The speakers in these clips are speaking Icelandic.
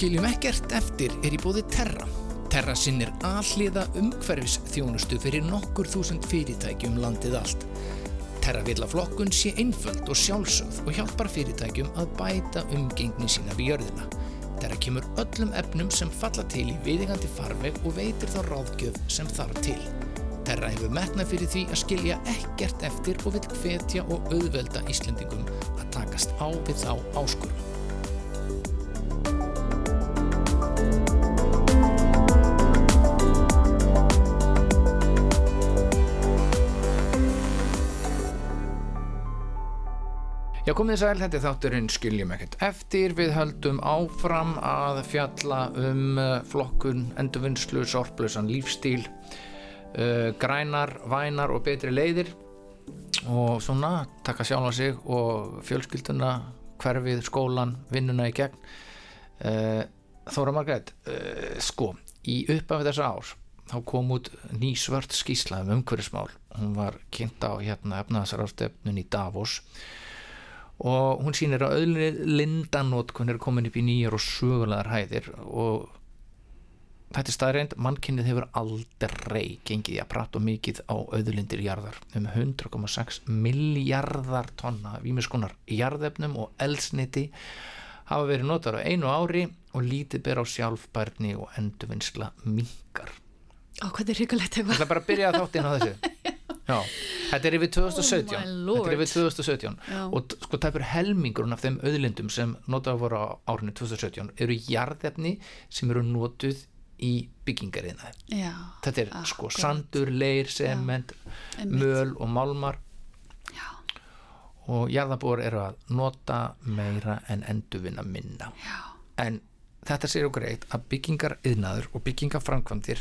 Skiljum ekkert eftir er í bóði Terra. Terra sinnir alliða umhverfis þjónustu fyrir nokkur þúsund fyrirtækjum landið allt. Terra vil að flokkun sé einföld og sjálfsögð og hjálpar fyrirtækjum að bæta umgengni sína við jörðina. Terra kemur öllum efnum sem falla til í viðingandi farveg og veitir þá ráðgjöf sem þarf til. Terra hefur metnað fyrir því að skilja ekkert eftir og vil hvetja og auðvelda Íslendingum að takast á við þá áskorum. Já, komið að þetta þátturinn skiljum ekkert eftir. Við höldum áfram að fjalla um uh, flokkun, endurvinnslu, sorplösan lífstíl, uh, grænar, vænar og betri leiðir og svona taka sjálfa sig og fjölskylduna, hverfið, skólan, vinnuna í gegn. Uh, Þóra Margreit, uh, sko, í uppafið þessa ár þá kom út ný svört skísla um umhverfismál. Hún var kynnt á hérna efnaðsarafstefnun í Davos og hún sýnir að öðlinni lindanótkun er komin upp í nýjar og sögulegar hæðir og þetta er staðreind, mannkynnið hefur aldrei gengið í að prata mikið á öðlindir jarðar. Um 100,6 miljardar tonna výmiskonar jarðefnum og elsniti hafa verið notar á einu ári og lítið ber á sjálfbærni og endurvinnsla mingar Ó, hvað er hrigalegt eitthvað? Það er bara að byrja að þátt inn á þessu Já, þetta er yfir 2017 Oh Þetta er yfir lord. 2017 Já. og sko tæpur helmingurinn af þeim auðlindum sem notaðu voru á árinu 2017 eru jarðefni sem eru notuð í byggingariðnaði. Já, Þetta er sko akkurat. sandur, leir, sement möl og málmar. Já, og jarðabúar eru að nota meira en endurvinna minna. Já, en þetta sér okkur eitt að byggingariðnaður og byggingaframkvæmdir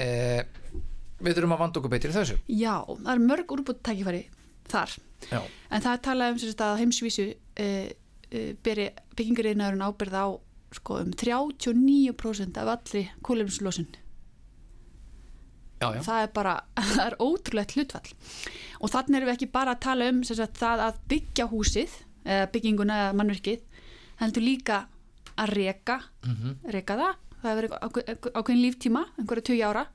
eh, við þurfum að vanda okkur betur í þessu. Já, það er mörg úrbútt tækifæri þar. Já, en það er talað um sagt, að heimsvísu uh, uh, beri byggingariðnaðurinn ábyrð á sko, um 39% af allri já, það er bara, það er ótrúlegt hlutfall. Og þannig erum við ekki bara að tala um sagt, það að byggja húsið eða bygginguna eða mannverkið heldur líka að reka. Mhm. reka það, það hefur ákveðin líftíma, einhverja 20 ára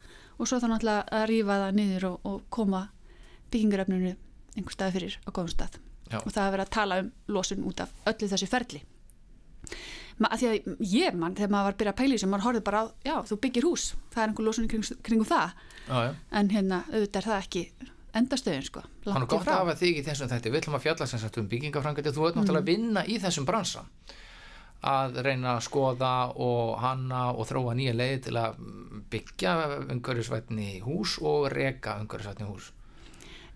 og svo þá náttúrulega að rífa það niður og, og koma byggingarefninu einhver staði fyrir á góðum stað. Já. og það hefur verið að tala um losun út af öllu þessu ferli. Ma, að því að ég mann, þegar maður var að byrja að í þessu, maður horfið bara á, já, þú byggir hús það er einhver losun kring, kringum það. Já, en hérna auðvitað er það ekki endastöðin sko. Þannig langt í gott frá. að hafa þig í þessum þætti, við ætlum að fjalla sem sagt um byggingaframkvæmdi, þú ert náttúrulega að vinna í þessum bransa að reyna að skoða og hanna og þróa nýja leið til að byggja umhverjusvætni hús og reka umhverjusvætni hús.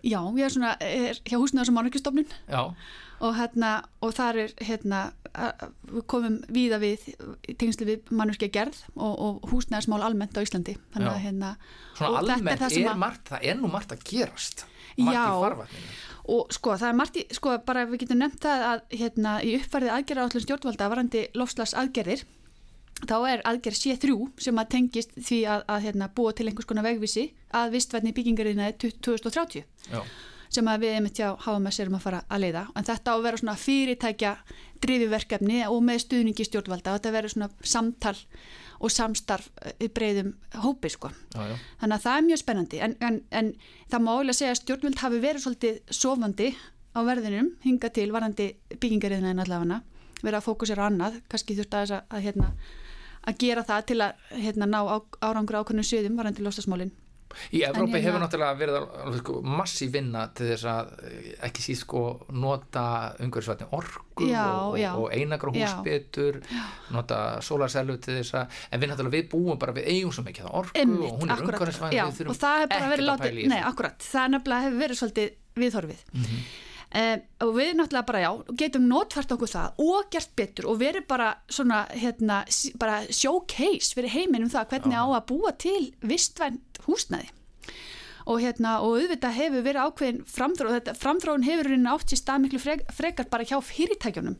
Já, ég er svona er hjá húsnaðar sem mannverkistofnun og, hérna, og þar er hérna, komum víða við tengslu við mannverkja gerð og, og húsnaðarsmál almennt á Íslandi. Þannig hérna svona almennt er, að- margt, það er nú margt að gerast, margt í farvatninu. Og sko það er margt í, sko bara við getum nefnt það að hérna í uppfærið aðgerða allir stjórnvalda varandi lofslags aðgerðir þá er aðgerð C3 sem að tengist því að, að hérna, búa til einhvers konar vegvísi að vistvætni byggingarinnaði 2030 Já, sem við einmitt hjá HMS erum að fara að leiða en þetta á að vera svona fyrirtækja drifiverkefni og með stuðningi stjórnvalda þetta verður svona samtal og samstarf eh, í breyðum hópi sko. já, já, Þannig að það er mjög spennandi en, en, en það má eiginlega segja að stjórnvöld hafi verið svolítið sofandi á verðinum hinga til varandi byggingariðina en allavega verið að fókusera á annað, kannski þurft að, að, að, hérna, að gera það til að hérna, ná á, árangur ákveðnum sviðum varandi lostasmálin. Í Evrópi En hefur hérna- náttúrulega verið alveg sko, massíf vinna til þess að eh, ekki síst sko nota umhverfisvætni orku Já, og, já. og einagra hús Já. betur nota sólarsellu til þess að en við náttúrulega við búum bara við eigum svo mikið það orku Einmitt, og hún er þurfum og það hefur bara verið látið, nei, akkurat, það nefnilega hefur verið svolítið viðhorfið Mhm. Eh, og við náttúrulega bara já, getum notfært okkur það og gert betur og verið bara svona, hérna, bara showcase fyrir heiminn um það hvernig á að búa til vistvænt húsnæði. Og hérna, og auðvitað hefur verið ákveðin framþróun, þetta framþróun hefur raunin átt sér stað miklu frek, frekar bara hjá fyrirtækjunum.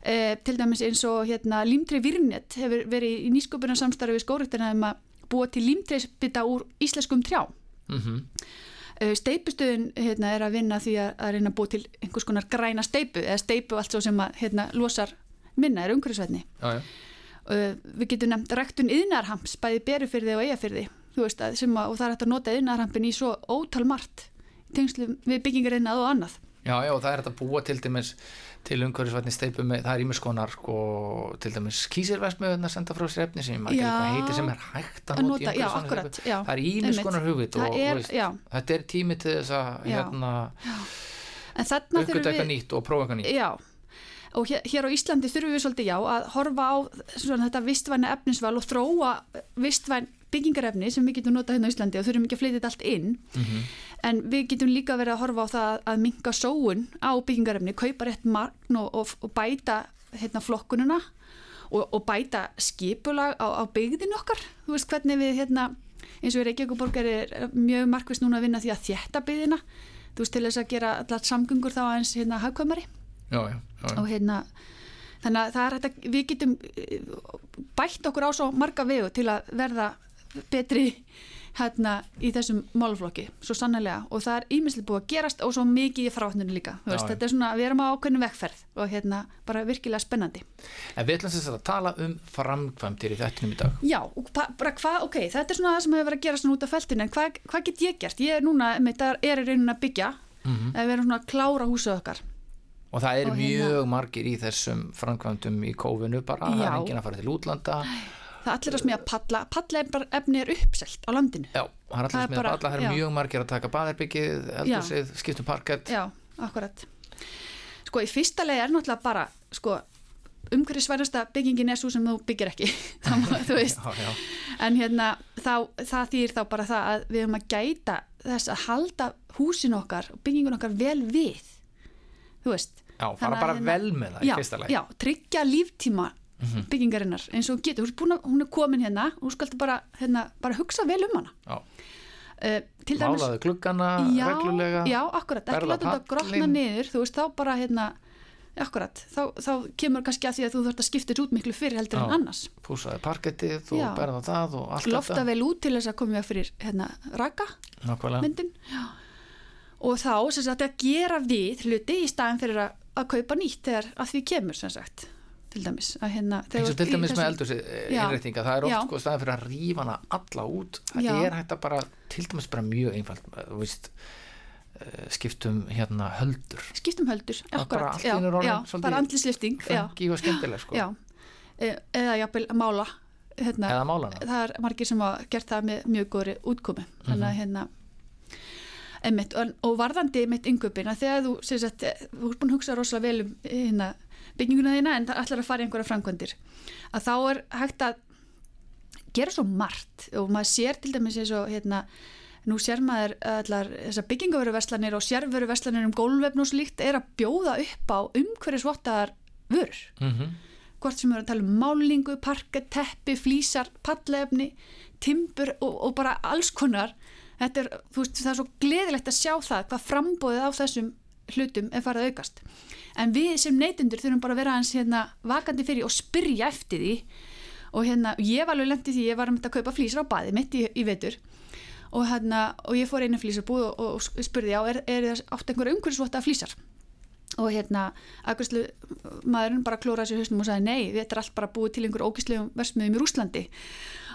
Eh, til dæmis eins og hérna Límtri Virnet hefur verið í nýsköpunar samstarfi við skórektina um að búa til límtreisbytta úr íslenskum trjá mm uh, steipustöðin hérna, er að vinna því að, að reyna að búa til einhvers konar græna steipu eða steipu allt svo sem að hérna, losar minna er umhverfisvætni uh, við getum nefnt rektun yðnarhamps bæði berufyrði og eigafyrði veist að, að, og það er hægt að nota yðnarhampin í svo ótal margt í tengslum við byggingarinnað og annað. Já, já, og það er hægt að búa til dæmis til umhverfisvætni steipu með, það er ímis konar sko, til dæmis kísirvæsmiðun að senda frá sér efni sem ég Já. ekki heiti sem er hægt að nota í umhverfisvætni það er ímis einmitt. konar hugvit og, er- og þetta er tími til þess að hérna, þurfum eitthvað nýtt og prófa eitthvað nýtt. Já. Og hér, hér á Íslandi þurfum við svolítið já að horfa á svona, þetta vistvæna efnisval og þróa vistvæn byggingarefni sem við getum notað hérna á Íslandi og þurfum ekki að flytja þetta allt inn. Mhm. en við getum líka verið að horfa á það að minka sóun á byggingarefni, kaupa rétt magn og, og, og bæta hérna, flokkununa og, og bæta skipulag á, á byggðin okkar. Þú veist hvernig við hérna eins og í Reykjavíkuborgar er mjög markvist núna að vinna því að þétta byggðina. Þú veist til þess að gera allar samgöngur þá aðeins hérna hagkvæmari. Já, já, já, og hérna þannig að það er að við getum eh, bætt okkur á svo marga vegu til að verða betri hérna í þessum málflokki svo sannlega og það er ímislega búið að gerast og svo mikið í fráhundinu líka Já, já. þetta er svona, við erum á ákveðinu vegferð og hérna bara virkilega spennandi en við ætlum þess að tala um framkvæmdir í þettinum í dag Já, bara hvað, ok, þetta er svona það sem hefur verið að gera svona út af feltinu en hvað, hvað get ég gert? Ég er núna, einmitt, er í rauninni að byggja Mhm. að við erum svona að klára húsið okkar og það eru Og hérna- mjög margir í þessum framkvæmdum í kófinu bara, það er Já. enginn að fara til útlanda það er allir að smíða palla, palla efni er uppselt á landinu. Já, það er allir er sem bara- alla, það já. mjög margir að taka baðherbyggið, eldhúsið, skiptum parkett. Já, akkurat. Sko, í fyrsta leið er náttúrulega bara sko, umhverfisvænasta byggingin er svo sem þú byggir ekki. Má- þú já, já, en hérna þá, það þýr þá bara það að við höfum að gæta þess að halda húsin okkar og byggingun okkar vel við. Þú veist. Já fara að bara hérna- vel með það í fyrsta lagi. já, tryggja líftíma byggingarinnar eins og hún getur, hún er, hún er komin hérna hún skalti bara, hérna, bara hugsa vel um hana. Já, uh, dæmis málaðu gluggana já, reglulega já, akkurat, ekki láta þetta grotna niður þú veist, þá bara hérna akkurat, þá, þá kemur kannski að því að þú þarft að skipta út miklu fyrir heldur en Já. annars. Púsaði parkettið og berða það og allt lofta þetta. vel út til þess að við fyrir hérna raka Nákvæmlega. myndin. Já. og þá sem sagt að gera við hluti í staðin fyrir að, að kaupa nýtt þegar að því kemur sem sagt til dæmis að hérna eins og til dæmis með þessu- eldursi Já. innrættinga, það er oft sko staðin fyrir að rífa hana alla út það Já. er hægt að bara, til dæmis bara mjög einfalt þú veist eh, skiptum hérna höldur skiptum höldur, er akkurat já, já, bara andlislifting fengi og skemmtileg sko. E, eða jafnvel að mála hérna, eða málana það er margir sem hafa gert það með mjög góðri útkomi þannig Mhm. að hérna einmitt, og, varðandi mitt yngöpina þegar þú, þú ert búin að hugsa rosalega vel um hérna, bygginguna þína en það ætlar að fara í einhverja framkvæmdir. Að þá er hægt að gera svo margt og maður sér til dæmis eins og hérna nú sér maður allar þessar byggingaveruverslanir og sérveruverslanir um gólvefn og slíkt er að bjóða upp á umhverfisvottaðar vörur. Mm hvort sem erum að tala um málingu, parka, teppi, flísar, pallefni, timbur og, og bara alls konar. Þetta er, þú veist, það er svo gleðilegt að sjá það hvað frambóðið á þessum hlutum er farið að aukast. En við sem neytundur þurfum bara að vera hans hérna vakandi fyrir og spyrja eftir því. Og hérna, ég var alveg lendið því, ég var að mynda að kaupa flísar á baði mitt í, í vetur. Og hérna, og ég fór einu flísarbúð og, og, og spurði á, er, er það átt einhver umhverfisvotta flísar? og hérna aðgjörslu maðurinn bara klóraði sér í hausnum og sagði nei, þetta er allt bara búið til einhver ógíslegum versmiðum í Rúslandi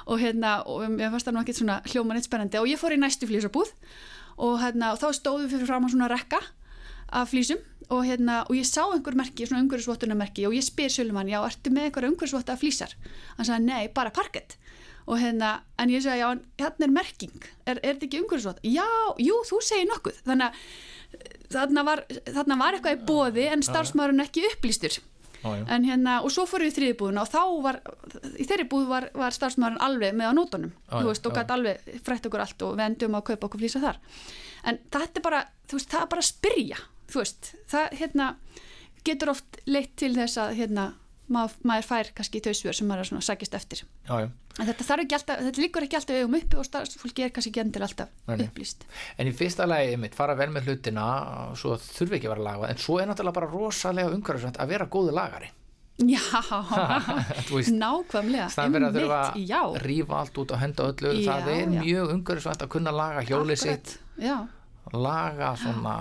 og hérna, og mér fannst það nú ekkert svona hljóman eitt spennandi. Og ég fór í næstu flýsabúð og hérna, og þá stóðu fyrir fram á svona rekka af flýsum og hérna, og ég sá einhver merki, svona umhverfisvottuna merki og ég spyr Sölumann, já, ertu með einhver umhverfisvotta af flýsar? Hann sagði, nei, bara parkett og hérna, en ég sagði, já, hérna er merking. Er, er þetta ekki umhverfisvott? Já, jú, þú segir nokkuð, þannig að þarna var, þarna var eitthvað í bóði en starfsmaðurinn ekki upplýstur. Já. en hérna, og svo fór við í þriðbúðuna og þá var, í þeirri búð var, var starfsmaðurinn alveg með á nótunum já, veist, og gæti alveg frætt okkur allt og við endum að kaupa okkur flýsa þar. En þetta er bara, þú veist, það er bara að spyrja þú veist, það hérna getur oft leitt til þess að hérna, maður, maður fær kannski þau svör sem maður er sækist eftir. Já, já. en þetta alltaf, þetta líkur ekki alltaf eigum uppi og starfsfólki er kannski ekki endilega alltaf nei. upplýst. En í fyrsta lagi, mitt, fara vel með hlutina svo þurfi ekki að vera laga en svo er náttúrulega bara rosalega umhverfisvænt að vera góðu lagari. Já, veist, nákvæmlega það fyrir að þurfa að rífa allt út og henda öllu Já, það er mjög umhverfisvænt að kunna laga hjólið sitt. Já, laga svona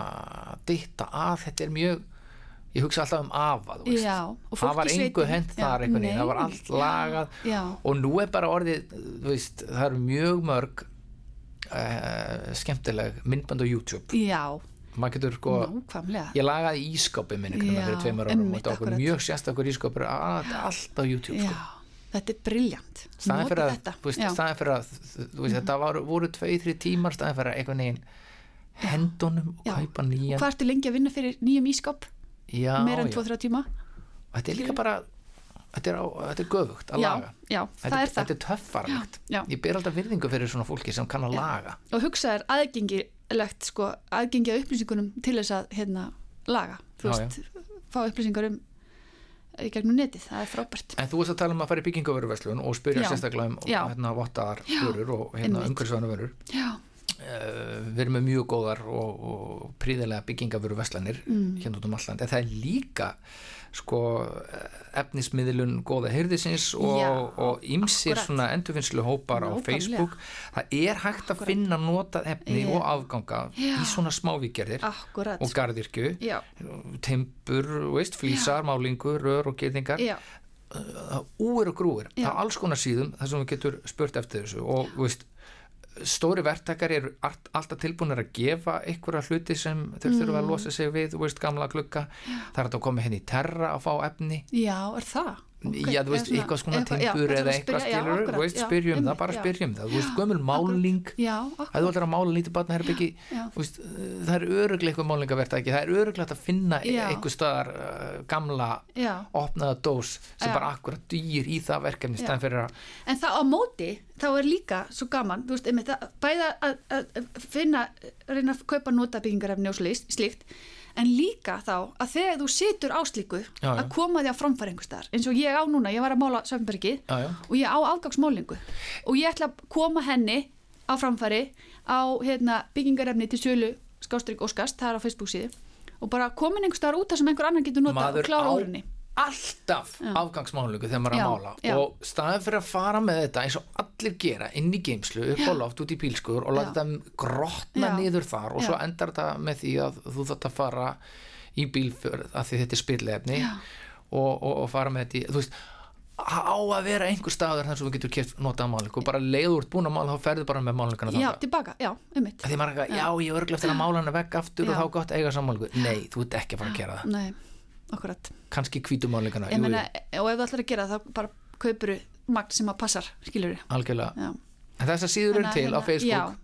ditta að, þetta er mjög ég hugsa alltaf um afa já það var engu Já, þar veginn, það var nei, allt lagað. Já, og nú er bara orðið veist, það eru mjög mörg uh, skemmtileg myndband á YouTube. Já, maður getur sko, nákvæmlega. ég lagaði ískápi minn einhvern veginn Já, fyrir tveimur árum einmitt, og þetta okkur akkurat. mjög sérstakur ískápur allt á YouTube Já, sko. þetta er briljant staðin fyrir að, þetta. veist, Já. Staðin fyrir að veist, þetta var, voru tvei, þrý tímar staðin fyrir að einhvern veginn hendunum og kaupa nýjan. Hvað ertu lengi að vinna fyrir nýjum ískap? já, Meira en já. 2-3 tíma? Þetta er líka bara þetta er, á, þetta er göfugt að Já, laga. já, þetta, er þetta er töffarlegt. Já, ég ber alltaf virðingu fyrir svona fólki sem kann að laga. Og hugsa er aðgengilegt sko, aðgengi að upplýsingunum til þess að hérna, laga. Þú veist, fá upplýsingar um í gegnum netið, það er frábært. En þú veist að tala um að fara í byggingavöruverslun og spyrja sérstaklega um hérna, vottaðar vörur og hérna, einmitt. umhverfisvæna vörur. Já, við erum með mjög góðar og, og príðilega byggingavöruverslanir Mm. hérna út um alland en það er líka sko efnismiðlun góða heyrðisins og, Já, akkurat. svona endurfinnslu hópar á Nákvæmlega. Facebook það er hægt að finna notað efni Já. og afganga Já. í svona smávíkgerðir akkurat og gardirkju Já, timbur, veist, flýsar, málingur, rör og gerðingar já, úr og grúir, Já. það er alls konar síðum þar sem við getur spurt eftir þessu og veist, stóri verktakar eru allt- alltaf tilbúinir að gefa einhverja hluti sem þeir þurfa Mm. að losa sig við, þú veist, gamla glugga það er að koma henni í terra að fá efni já, er það? Ok, já, þú veist, eitthvað svona eitthvað- já, þetta eða eitthvað já, skilur, þú veist, já, spyrjum það, bara já. spyrjum það, þú veist, gömul máling Já, Það ætlar að mála lítið barnaherbyggi Já. þú veist, það er öruglega eitthvað málingavert ekki, það er öruglega að finna Já. einhver staðar uh, gamla Já, opnaða dós sem Já. bara akkurat dýr í það verkefni Já. stæðan fyrir að En það á móti, þá er líka svo gaman, þú veist, einmitt, að, bæða að, að finna, reyna að kaupa notabyggingarefni og slíkt, en líka þá að þegar þú situr á slíku, Já, já. að koma því að framfæra einhver staðar, eins og ég á núna, ég var að mála já. og ég á afgangsmálingu og ég ætla að koma henni á framfæri á hérna, byggingarefni til sölu skástrík Óskast, það er á Facebook síðu og bara komin einhver staðar út þar sem einhver annar getur notað og klára úr henni. Alltaf afgangsmálingu þegar maður er að mála. já. og staðan fyrir að fara með þetta eins og allir gera inn í geimslu upp á loft út í bílskur og láta þetta grotna Já. niður þar og svo endar þetta með því að þú þátt að fara í bílfjörð að því þetta er spillefni og, og, og fara með þetta í, þú veist á að vera einhver staður þar sem þú getur keft notað málingu og bara leiður úr búin að mála þá ferðu bara með málingana Já, tilbaka, já, er eitthvað, já. Ég er örglega eftir að mála hana vekk aftur og Já. þá er gott eiga sammálingu nei, þú ert ekki að fara að gera það. Nei, akkurat. kannski jú, og ef þú ætlar að gera það, þá bara kaupuru magn sem að passar, skilur algjörlega. Já. en þess að síður að til á hérna- Facebook. Já,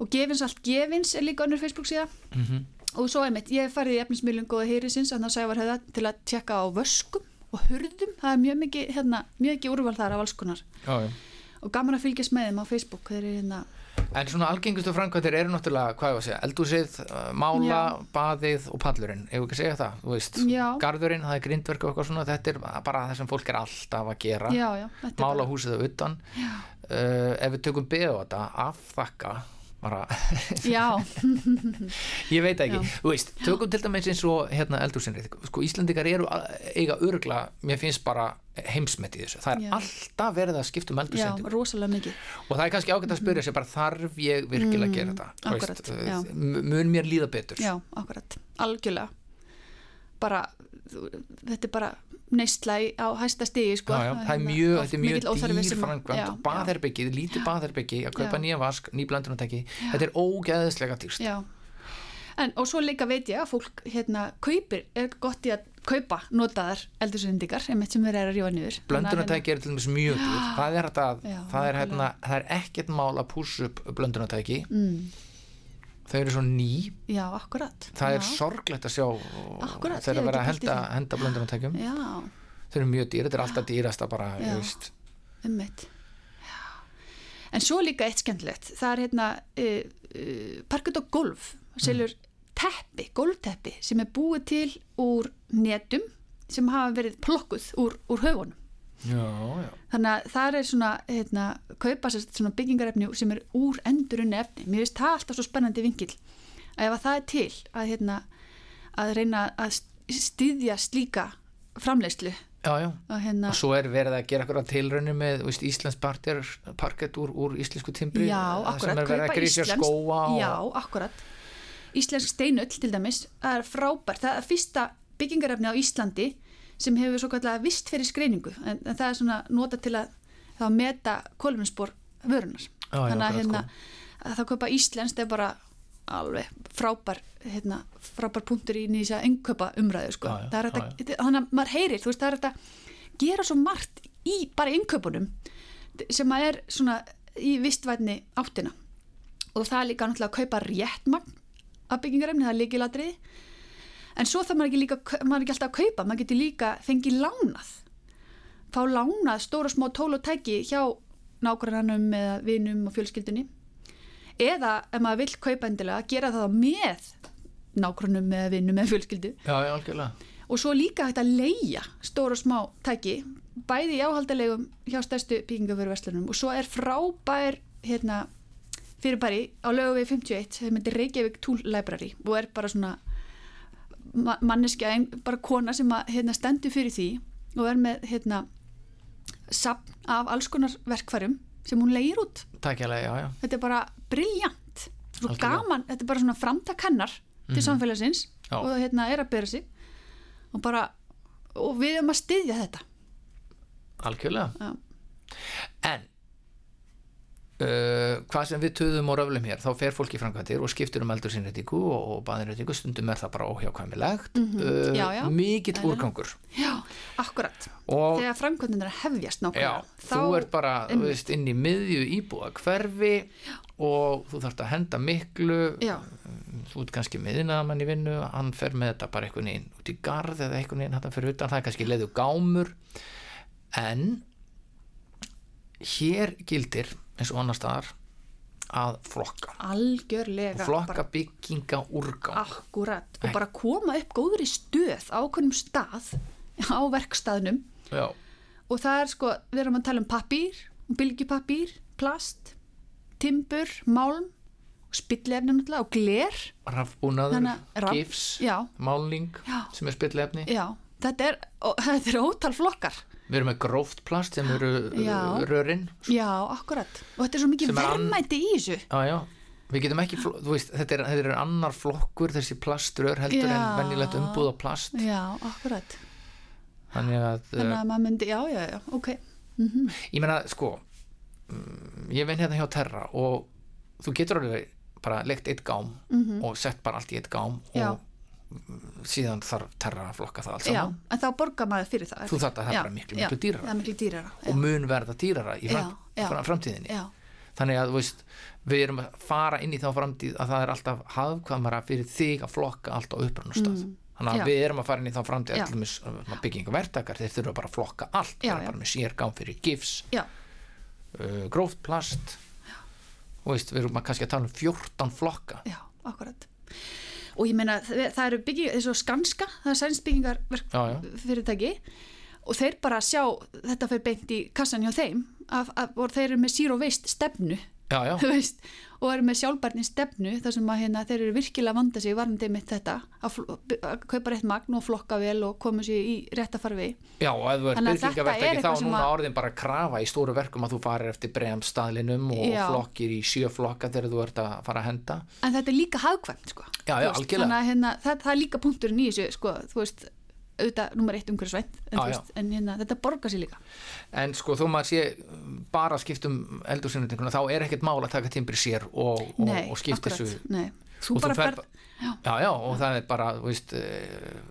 og gefins allt gefins er líka önnur Facebook síða. Mhm. og svo einmitt, ég farið í efnismiðlun góða heyrisins að það sævar hefða til að tjekka á vöskum og hurðum, það er mjög mikið hérna, mjög ekki úrval þar af alls konar. Já, já. og gaman að fylgjast með þeim á Facebook. Þeir eru hérna, en svona algengustu framkvæmdir eru náttúrulega hvað ég var að segja, eldúsið, uh, mála baðið og pallurinn, ef ekki að segja það þú veist, Já. garðurinn, það er grindverk og eitthvað svona, þetta er bara það sem fólk er alltaf að gera. Já, já, mála bara, húsið það utan. Uh, ef við tökum beða þetta afþakka bara, já, ég veit ekki. Já. þú veist, tökum til dæmis eins og hérna eldúsinrið, sko Íslendingar eru eiga örgla, mér finnst bara heimsmet í þessu, það er Já. alltaf verið að skipta um já, eldúsendingu rosalega mikið. Og það er kannski ágætt að spyrja sér bara þarf ég virkilega að gera þetta? Mm, akkurat, uh, já. m- mun mér líða betur? Já, akkurat, algjörlega. Bara, þetta er bara neistla í- á hæsta stigi sko. Já, já, það er Hérna, mjög, þetta er mjög dýr að- og baðherbyggið, lítið baðherbyggi að kaupa nýja vask, ný blöndunatæki þetta er ógeðislega dýrst en og svo líka veit ég að fólk hérna kaupir, er gott í að kaupa notaðar eldursendingar einmitt sem verið er að rífa Þannig að blöndunatæki er til dæmis mjög dýr. Það er, þetta, Já, það, er hérna, það er ekkert mál að pússa upp blöndunatæki hérna- mm, þau eru svo ný. Já, það er já, sorglegt að sjá Akkurat, ég að vera að henda, henda blöndunatækjum Já, þau eru mjög dýr, þetta er alltaf dýrasta bara, Já. þú veist. Já. En svo líka eitt skemmtilegt. Það er hérna uh, uh, parkut og golf selur teppi, golfteppi sem er búið til úr netum sem hafa verið plokkuð úr, úr höfunum já, já, þannig að það er svona hérna, kaupa sér svona byggingarefni sem er úr endurunni efni. Mér finnst það alltaf svo spennandi vinkil að ef að það er til að, hérna, að reyna að styðja slíka framleiðslu. Já, já. Og hérna, og svo er verið að gera eitthvað tilraunir með veist, Íslands parkett úr, úr íslensku timbri já, það akkurat, sem verið að kaupa skóa og, já, akkurat. Íslensk steinull til dæmis, það er frábært. Það er fyrsta byggingarefni á Íslandi sem hefur svo kallega vist fyrir skreiningu. En, en það er svona nota til að þá meta koluminspor vörunar já, þannig að hérna sko. að það kaupa íslenskt er bara alveg frábær hérna, frábær punktur í nýsa ennkaupa umræðu sko. Já, já, já, þetta, þannig að maður heyrir veist, það er þetta gera svo margt í bara innkaupunum sem að er svona í vistvætni áttina. Og það er líka náttúrulega að kaupa rétt magn af byggingarefni, það er líkilatriði en svo þarf maður ekki líka maður ekki alltaf að kaupa, maður getur líka fengið lánað. Fá lánað stóra smá tól og tæki hjá nágrannanum eða vinum og fjölskyldunni. Eða ef maður vill kaupa endilega gera það með nágrannum eða vinum eða fjölskyldu. Já, og svo líka hægt að leia stóra smá tæki bæði í áhaldalegum hjá stærstu byggingaföruverslunum og svo er frábær hérna, fyrirbæri á lögu við 51 sem heitir Reykjavík Tool Library og er bara svona manneskja, bara kona sem að, hérna, stendur fyrir því og er með hérna, sapn af alls konar verkfærum sem hún leir út. Takkjalega, já, já, þetta er bara gaman, þetta er bara svona framtakennar til samfélagsins Já. og hérna er að bera sig. Og bara og við erum að styðja þetta. Algjörlega. Já. en uh, hvað sem við töðum og röflum hér þá fer fólk í framkvæmdir og skiptir um eldursinnréttingu og, og baðinréttingu. Stundum er það bara óhjákvæmilegt. Uh, Mhm. Já, já. mikill úrgangur. Já, akkurat. Og þegar framkvæmdinn að hefjast já, nákvæmlega þú ert bara einmitt. veist, inn í miðju íbúða hverfi og þú þarfst að henda miklu. Já, þú ert kannski miðinaðamann í vinnu hann fer með þetta bara einhvern veginn út í garð eða einhvern veginn hann fyrir utan. Það er kannski leiðu gámur. En hér gildir eins og annar staðar að flokka. Algjörlega og flokka bygginga úrgang. Akkurat. Og bara koma upp góðri stöð á okkurum stað á verkstaðnum. Já, og það er sko, við erum að tala um pappír bylgjupapír, plast timbur, málm spillefni náttúrulega og gler. Rafbúnaður, raf- gifs já, málning Já. sem er spillefni já, þetta er, og, þetta er ótal flokkar við erum með gróft plast sem eru Já. rörin já, akkurat og þetta er svo mikið er verðmæti í þessu já, já. við getum ekki, veist, þetta er, þetta er annar flokkur þessi plaströr heldur Já. en venjulegt umbúð á plast já, akkurat þannig að, þannig uh, að myndi, já, já, já, ok ég meina, sko mm, ég vinn hérna hjá Terra og þú getur alveg bara leikt eitt gám og sett bara allt í eitt gám Mhm. Já. Mm, síðan þarf Terra að flokka það allt saman. en þá borgar maður fyrir það. Þú þarft að það er miklu, miklu dýrara. það er miklu dýrara og mun verða dýrara í fram, Já, já. fram, framtíðinni. já, þannig að veist, við erum að fara inn í þá framtíð að það er alltaf hafkvæmara fyrir þig að flokka allt á upprannastað þannig að Mm. Við erum að fara inn í þá framtíð allir byggingavertakar, þeir þurfa bara að flokka allt eru já. bara með sérgám fyrir gifs uh, gróft plast. Og veist, við erum að kannski að tala um 14 flokka. Já, akkurat og ég meina, það, eru bygging eins og Skanska, það er sænsbyggingar fyrirtæki. Og þeir bara sjá, þetta fyrir beint í kassan hjá þeim, að, að, og þeir eru með zero waste stefnu já, já, veist, og eru með sjálfbarni stefnu þar sem að hérna, þeir eru virkilega vanda sig varandi mitt þetta, að, að kaupa rétt magn og flokka vel og koma sér í rétt að fara við já, og ef þú ert er byggingavertaki þá er núna orðin bara að krafa í stóru verkum að þú farir eftir bremstaðlinum og Já. flokkir í sjö flokka þegar þú ert að fara að henda en þetta er líka hagkvæmt sko. Já, já, algjörlega. þannig að hérna, það, það er líka punkturinn í þessu sko, þú veist, auðvitað nummer eitt umhverfisvænt en, Já, já. veist, en hérna, þetta borgar sér líka en sko þó maður sé bara skipt um eldursinnutinguna þá er ekkert mál að taka timbri sér og, og, Nei, og skipta þessu nei. þú og bara fer berð já, já, og það er bara veist uh,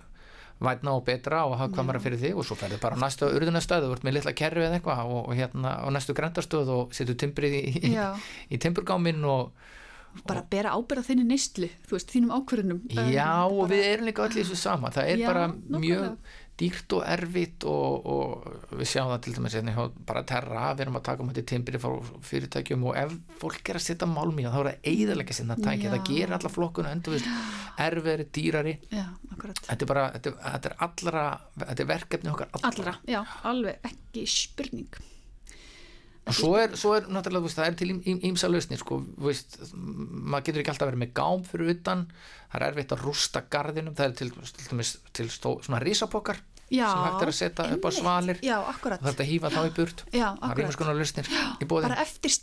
vætna og betra og hagkvæmara fyrir þig og svo ferðu bara á næstu urðunastöð og ert með litla kerfi eða eitthvað og, og hérna á næstu grendastöð og setur timbrið í, í, Já. í timburgáminn og bara bera ábyrða þinni neyslu þú veist, þínum ákvörðunum já og við erum líka í þessu sama. Það er Já, bara mjög dýrt og erfitt og, og við sjáum það til dæmis hérna bara terra, við erum að taka um þetta timbri frá fyrirtækjum og ef fólk er að setja málm í það þá er það eiðalega sinna tæki. Já. það gerir alla flokkuna endur við erfiðri, dýrari. Já, akkurat. Þetta er bara, þetta, þetta er allra þetta er verkefni okkar allra, allra, já, alveg ekki spurning svo er, svo er náttúrulega, veist, það er til ímsa lausnir sko, veist, maður getur ekki alltaf verið með gám fyrir utan, það er erfitt að rústa garðinum, það er til, til, til, stó, svona risapokkar Já, sem hægt er að setja upp á svalir Já, akkurat. og þetta hífa þá í burt Já, það er akkurat. einhvers konar lausnir í bóðin Bara eftir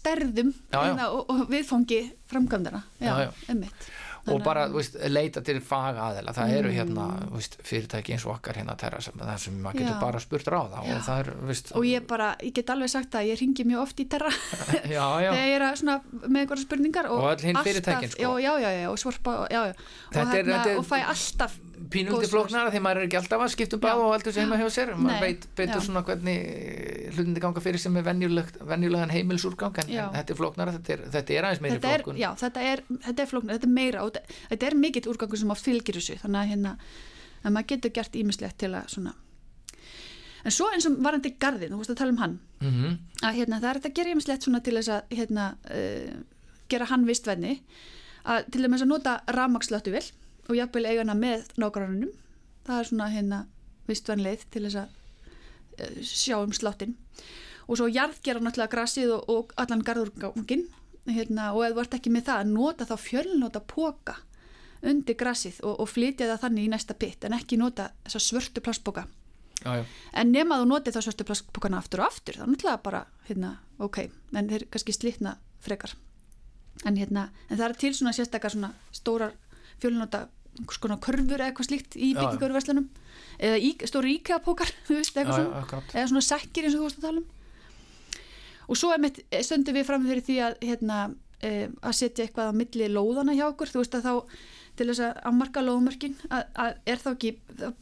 já. hérna, og, og viðfangi framkvæmdana. Já, Já, já. einmitt. Og bara veist, leita til fagaðila. Það eru hérna Mm. þú veist, fyrirtæki eins og okkar hérna terra sem, maður getur bara spurt ráða og er, veist, Og ég bara, ég get alveg sagt að ég ringi mjög oft í terra. Já, já, þegar ég er svona með einhverja spurningar og, Og alltaf- fyrirtækin, sko. já, já, já, já, og já, já. og, fæ alltaf svör. flóknara því maður er ekki alltaf að skipta um báð og heldur sem heima hjá sér maður veit betur svona hvernig hlutinni ganga fyrir sem er venjulegan heimilsúrgang en, en þetta er flóknara, þetta er, þetta er aðeins meiri þetta er, flókun. já, þetta er, þetta er flóknar, þetta er meira og þetta, þetta er mikill úrgangur sem oft fylgir þessu þannig að hérna, að maður getur gert ímislegt til að svona en svo eins og varandi garðin, þú veist að tala um hann. Mm að hérna, það er þetta að gera ímislegt svona til þess að hérna, uh, gera hann vistvenni. Að til dæmis að nota rafmakslötuvel og jafnvel eigana með nágrannunum það er svona hérna vistvennleið til þess að uh, sjá um sláttin og svo jarðgera náttúrulega grassið og, og allan garðurgangin hérna, og þú ert ekki með það að nota þá fjölnota póka undir grassið og, og flytja það þannig í næsta pitt en ekki nota þessa svörtu plastbóka já, já, en nema þú notið þá svörtu plastbókana aftur og aftur þá náttúrulega bara, hérna, ok en þeir kannski slitna frekar. En hérna, en það er til svona sérstakar svona stórar fjölnota svona körfur eða eitthvað slíkt í byggingarverslunum. Eða í, stóri akkurat. Eða svona sekkir eins og þú veist að tala um. Og svo mitt, stöndum við fram fyrir því að hérna, e, að setja eitthvað á milli lóðana hjá okkur, þú veist að þá til þess að afmarka lóðmörkin að, að er þá ekki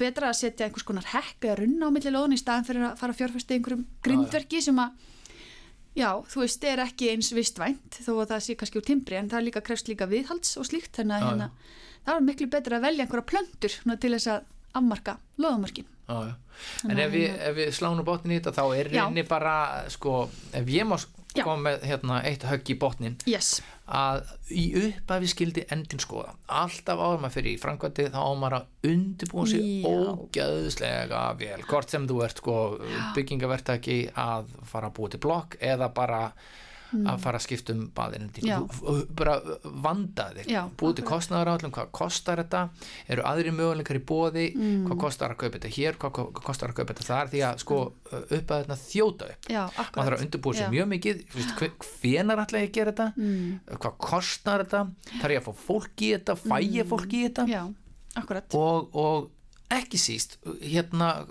betra að setja einhvers konar hekk eða runna á milli lóðana í staðan fyrir að fara að fjárfæsta einhverjum grindverki sem að já, þú veist, er ekki eins vistvænt þó að það sé kannski úr timbri en það líka krefst líka viðhalds og slíkt þannig að hérna, það er miklu betra að velja einhverja plöntur svona, til þess að afmarka já. en ef við, ef við sláum botnin í þetta þá er reyni bara sko, ef ég má Já. koma með hérna, eitt högg í botnin yes, að í upphafi skildi endin skoða. Alltaf áður maður fyrir í framkvæmdi þá á maður að undirbúa sig Já. ógæðslega vel. Hvort sem þú ert sko, byggingavertaki að fara að búa til blokk eða bara að fara að skipta um baðin Mm. Bara vandaði Já, búið til akkurat. kostnaður átlum, hvað kostar þetta? Eru aðri möguleikar í bóði Mm. hvað kostar að kaupa þetta hér, hvað hvað kostar að kaupa þetta þar? Því að sko upp að þetta þjóta upp. Já, maður þarf að undirbúa sér mjög mikið. Hvenar ætla ég að gera þetta? Mm. hvað kostar þetta? Þarf ég að fá fólk í þetta, fæ ég fólk í þetta? Já, og, og ekki síst hérna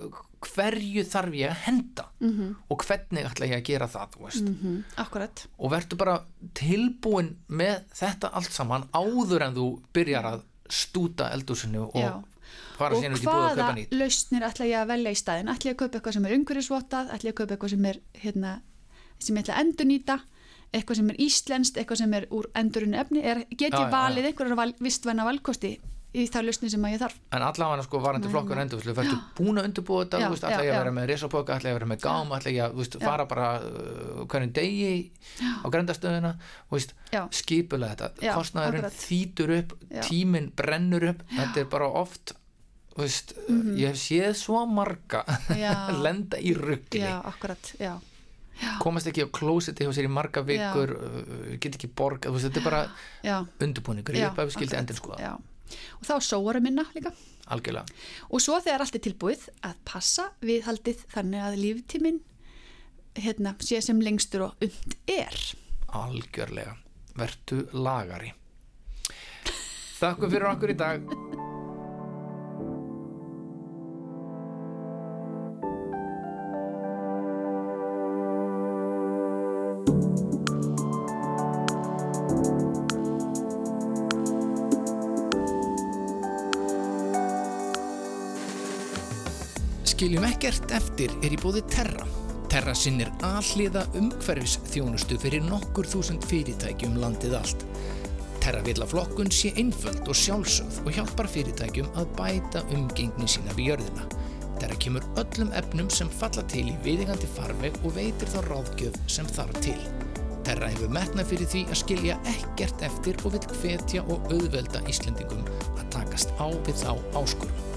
hverju þarf ég að henda mm og hvernig ætla ég að gera það veist. -hmm. akkurat og verður bara tilbúin með þetta allt saman áður en þú byrjar að stúta eldúsinu og Já. fara og síðan út í búið að hvaða kaupa nýtt lausnir ætla ég að velja í staðin ætla ég að kaupa eitthvað sem er umhverfisvottað ætla ég að kaupa eitthvað sem er hérna, sem ég ætla að endurnýta eitthvað sem er íslenskt, eitthvað sem er úr endurinn efni, er, get ég valið já. einhverjar val, vistvæna valkosti í það lausni sem að ég þarf. En allavega sko varandi flokkun endurvislu verður búin að undirbúa þetta, Já, þú já, ég að já. vera með risapóka, ætla ég að vera með gám ætla ég að þú Já. fara bara uh, hvernig degi á grendastöðuna þú Já. skipulega þetta. Já, kostnaðurinn akkurat. þýtur upp Já. tíminn brennur upp þetta er bara oft þú veist, ég hef séð svo marga. Já. lenda í ruggli já, akkurat, já, komast ekki á klósiti hjá sér í marga vikur uh, get ekki þú veist, þetta er bara já, undirbúningur, já ég upp að við skildi og þá sóarum minna líka. Algjörlega, og svo þegar allt er tilbúið að passa viðhaldið þannig að líftíminn hérna, sé sem lengstur og und er. Algjörlega. Vertu lagari. Þakku fyrir okkur í dag ekkert eftir er í bóði Terra. Terra sinnir alliða umhverfis þjónustu fyrir nokkur þúsund fyrirtækjum landið allt. Terra vil að flokkun sé einföld og sjálfsögð og hjálpar fyrirtækjum að bæta umgengni sína við jörðina. Terra kemur öllum efnum sem falla til í viðingandi farveg og veitir þá ráðgjöf sem þarf til. Terra hefur metnað fyrir því að skilja ekkert eftir og vil hvetja og auðvelda Íslendingum að takast á við þá áskurum.